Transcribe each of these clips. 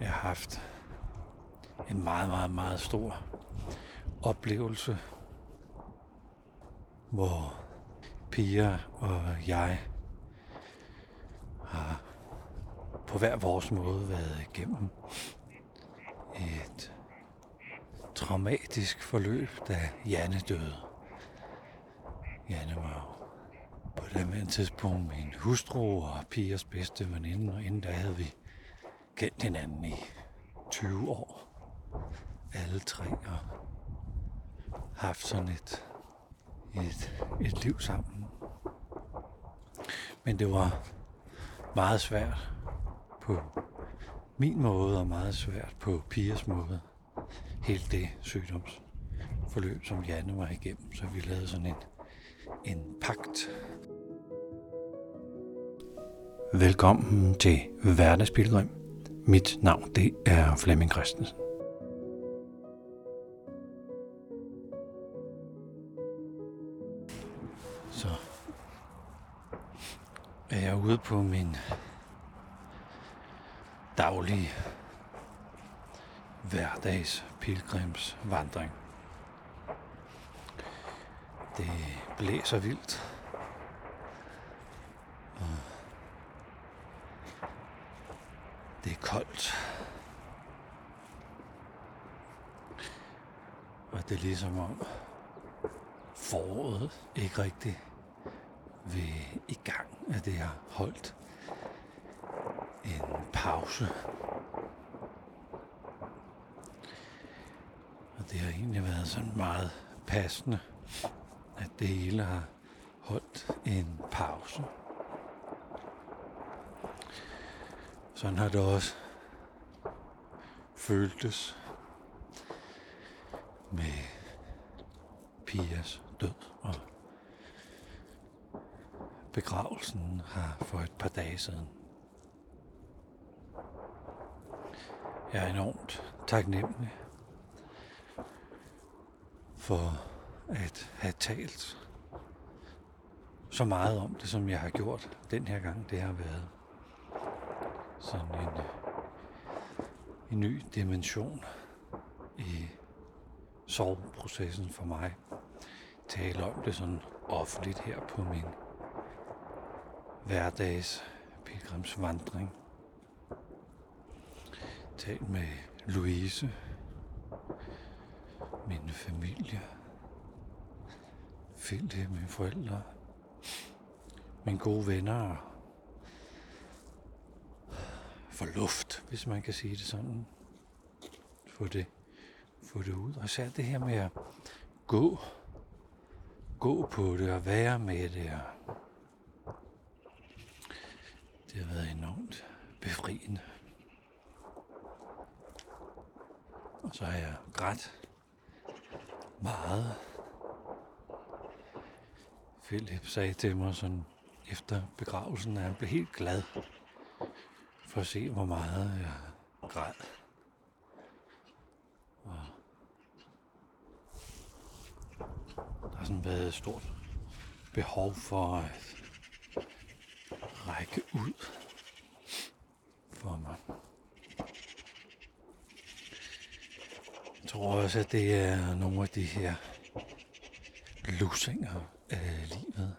Jeg har haft en meget, meget, meget stor oplevelse, hvor Pia og jeg har på hver vores måde været igennem et traumatisk forløb, da Janne døde. Janne var jo på det tidspunkt min hustru og Pias bedste veninde, og inden da havde vi kendt hinanden i 20 år. Alle tre og haft sådan et, et, et liv sammen. Men det var meget svært på min måde og meget svært på Pias måde. Helt det sygdomsforløb, som Janne var igennem. Så vi lavede sådan en, en pagt. Velkommen til Hverdagspilgrim. Mit navn det er Flemming Christensen. Så er jeg ude på min daglige hverdags pilgrimsvandring. Det blæser vildt. Og det er koldt. Og det er ligesom om foråret ikke rigtig vil i gang, at det har holdt en pause. Og det har egentlig været sådan meget passende, at det hele har holdt en pause. Sådan har det også føltes med Pias død og begravelsen her for et par dage siden. Jeg er enormt taknemmelig for at have talt så meget om det, som jeg har gjort den her gang. Det har været sådan en, en ny dimension i sorgprocessen for mig. Tale om det sådan offentligt her på min hverdags pilgrimsvandring. Tal med Louise, min familie, Philip, mine forældre, mine gode venner for luft, hvis man kan sige det sådan. For det, få det ud. Og især det her med at gå, gå på det og være med det. Og det har været enormt befriende. Og så har jeg grædt meget. Philip sagde til mig sådan efter begravelsen, at han blev helt glad for at se, hvor meget jeg græd. Og der har sådan været et stort behov for at række ud for mig. Jeg tror også, at det er nogle af de her lusinger af livet,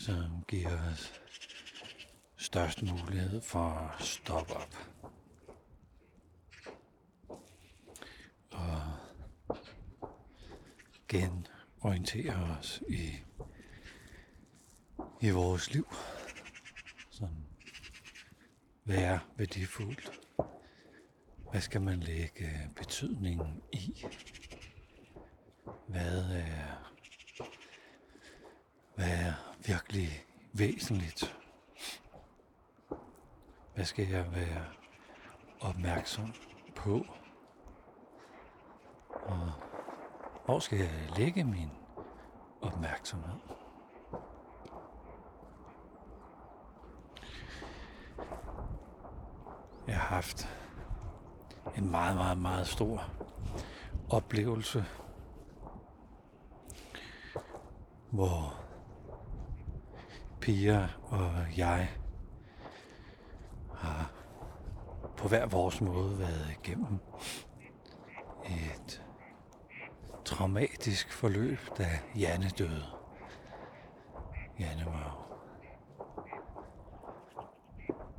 som giver os størst mulighed for at stoppe op. Og genorientere os i, i vores liv. Sådan, hvad er værdifuldt? Hvad skal man lægge betydningen i? Hvad er, hvad er virkelig væsentligt hvad skal jeg være opmærksom på? Og hvor skal jeg lægge min opmærksomhed? Jeg har haft en meget, meget, meget stor oplevelse, hvor Pia og jeg har på hver vores måde været igennem traumatisk forløb, da Janne døde. Janne var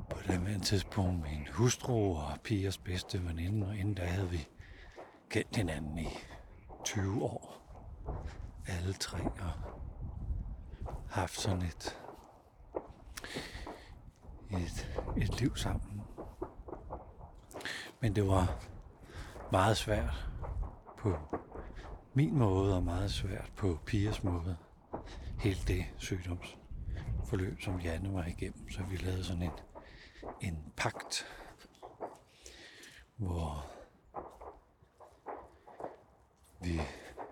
på det tidspunkt min hustru og pigers bedste veninde, og inden da havde vi kendt hinanden i 20 år. Alle tre og haft sådan et, et, et liv sammen. Men det var meget svært på min måde og meget svært på pigers måde. Hele det sygdomsforløb, som Janne var igennem. Så vi lavede sådan en, en pagt, hvor vi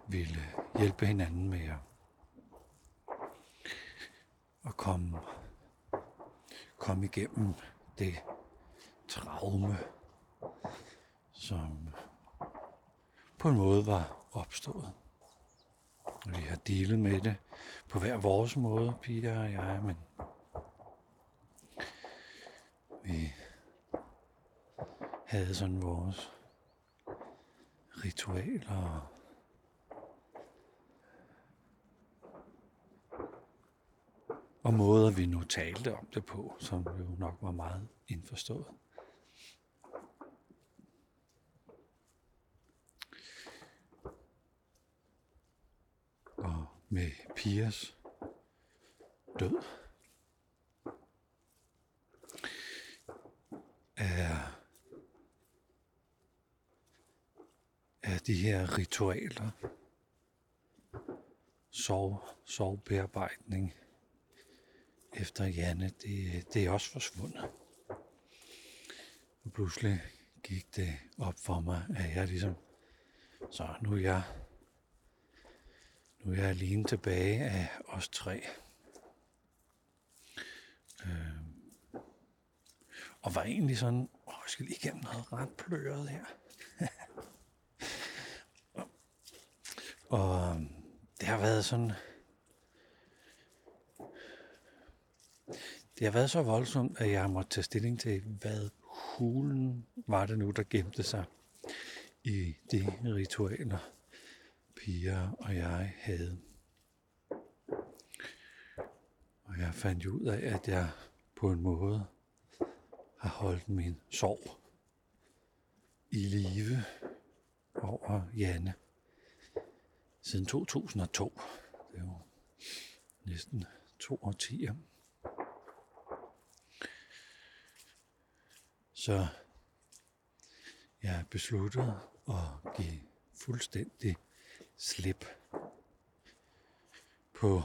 ville hjælpe hinanden med at, at komme, komme igennem det traume, som på en måde var opstået. Vi har delet med det på hver vores måde, Peter og jeg, men vi havde sådan vores ritualer og måder, vi nu talte om det på, som jo nok var meget indforstået. Og med Pias død er, er de her ritualer, sov, sovbearbejdning, efter Janne, det, det er også forsvundet. Og pludselig gik det op for mig, at jeg ligesom, så nu er jeg, nu er jeg alene tilbage af os tre. Øh, og var egentlig sådan, åh, jeg skal lige igennem noget ret pløret her. og øh, det har været sådan, Det har været så voldsomt, at jeg måtte tage stilling til, hvad hulen var det nu, der gemte sig i de ritualer, piger og jeg havde. Og jeg fandt ud af, at jeg på en måde har holdt min sorg i live over Janne siden 2002. Det er jo næsten to årtier. Så jeg besluttede at give fuldstændig slip på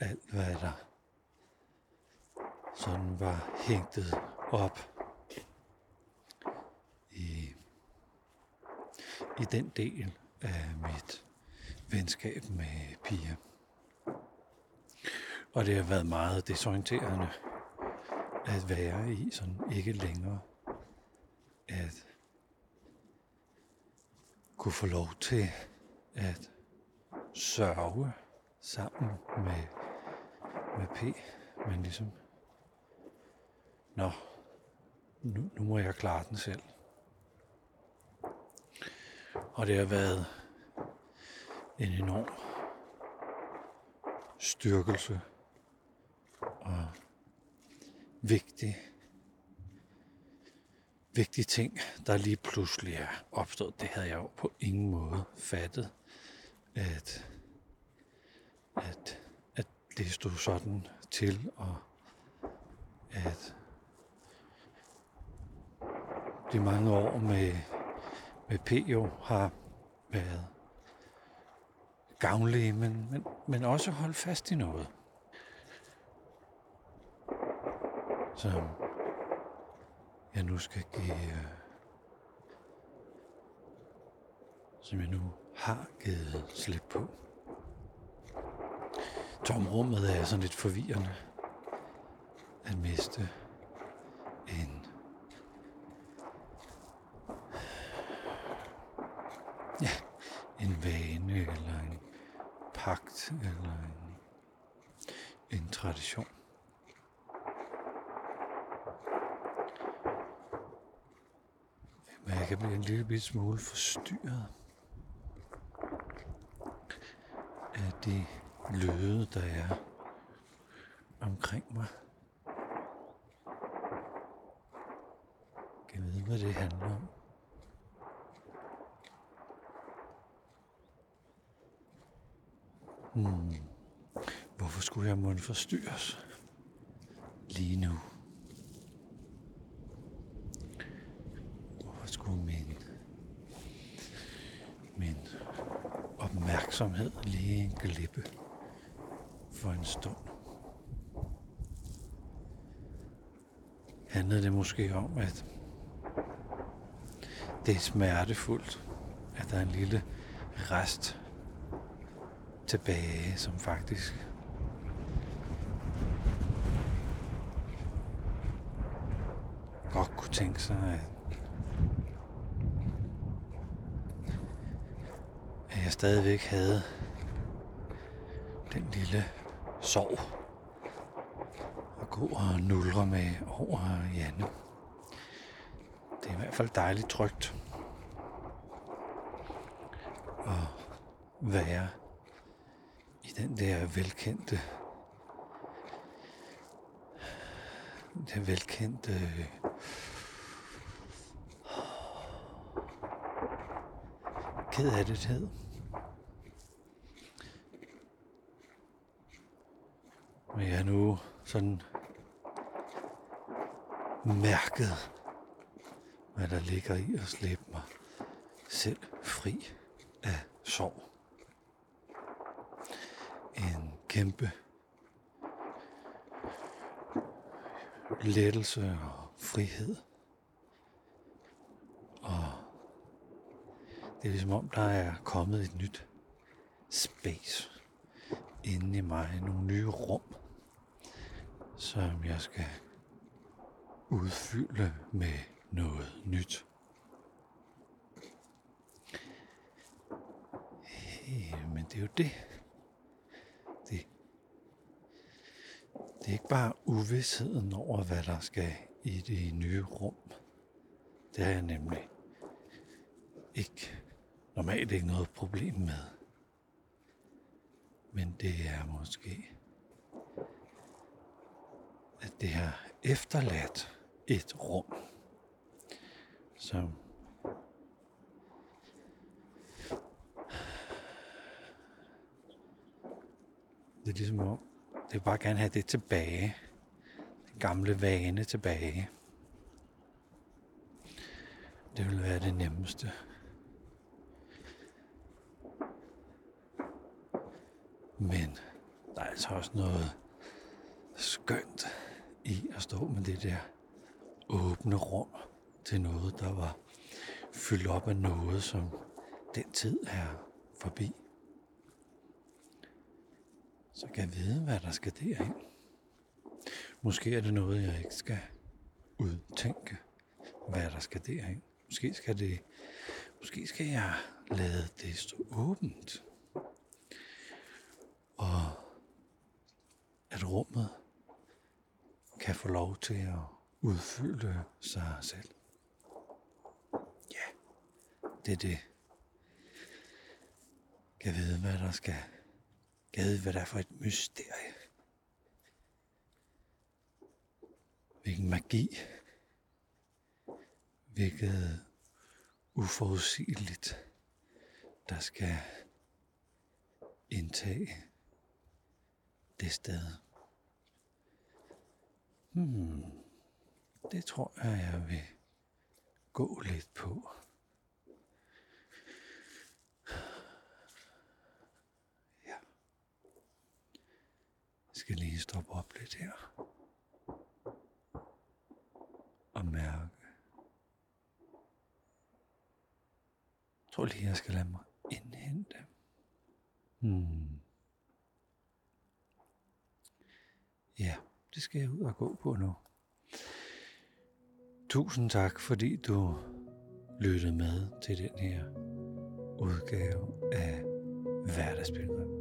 alt, hvad der sådan var hængtet op i, i den del af mit venskab med Pia. Og det har været meget desorienterende at være i, sådan ikke længere at kunne få lov til at sørge sammen med, med P, men ligesom, nå, nu, nu må jeg klare den selv. Og det har været en enorm styrkelse og vigtig vigtige ting, der lige pludselig er opstået. Det havde jeg jo på ingen måde fattet, at, at, at det stod sådan til, og at de mange år med, med PO har været gavnlige, men, men, men også holde fast i noget. Så jeg nu skal give, øh, som jeg nu har givet slip på. Tomrummet er sådan lidt forvirrende at miste en ja, en vane eller en pagt eller en, en tradition. jeg kan blive en lille smule forstyrret af de lyde, der er omkring mig. Kan vide, hvad det handler om? Hmm. Hvorfor skulle jeg måtte forstyrres lige nu? Hvorfor skulle min, min opmærksomhed lige glippe for en stund? Handlede det måske om, at det er smertefuldt, at der er en lille rest tilbage, som faktisk godt kunne tænke sig, at, at jeg stadigvæk havde den lille sorg at gå og nulre med over Janne. Det er i hvert fald dejligt trygt at være i den der velkendte den velkendte ked af det det hedder. Jeg nu sådan mærket, hvad der ligger i at slippe mig selv fri af sorg en kæmpe lettelse og frihed. Og det er ligesom om, der er kommet et nyt space inde i mig, nogle nye rum, som jeg skal udfylde med noget nyt. Hey, men det er jo det, Det Det er ikke bare uvidsheden over, hvad der skal i det nye rum. Det har jeg nemlig ikke normalt ikke noget problem med. Men det er måske, at det har efterladt et rum, som det er ligesom om, det vil bare gerne have det tilbage. Den gamle vane tilbage. Det vil være det nemmeste. Men der er altså også noget skønt i at stå med det der åbne rum til noget, der var fyldt op af noget, som den tid er forbi så kan jeg vide, hvad der skal derind. Måske er det noget, jeg ikke skal udtænke, hvad der skal derind. Måske skal det, måske skal jeg lade det stå åbent. Og at rummet kan få lov til at udfylde sig selv. Ja, det er det. Kan vide, hvad der skal Gad, hvad der er for et mysterie. Hvilken magi. Hvilket uforudsigeligt, der skal indtage det sted. Hmm, det tror jeg, jeg vil gå lidt på. Ja. Jeg skal lige stoppe op lidt her. Og mærke. Jeg tror lige, jeg skal lade mig indhente. Hmm. Ja, det skal jeg ud og gå på nu. Tusind tak, fordi du lyttede med til den her udgave af Hverdagsbilleder.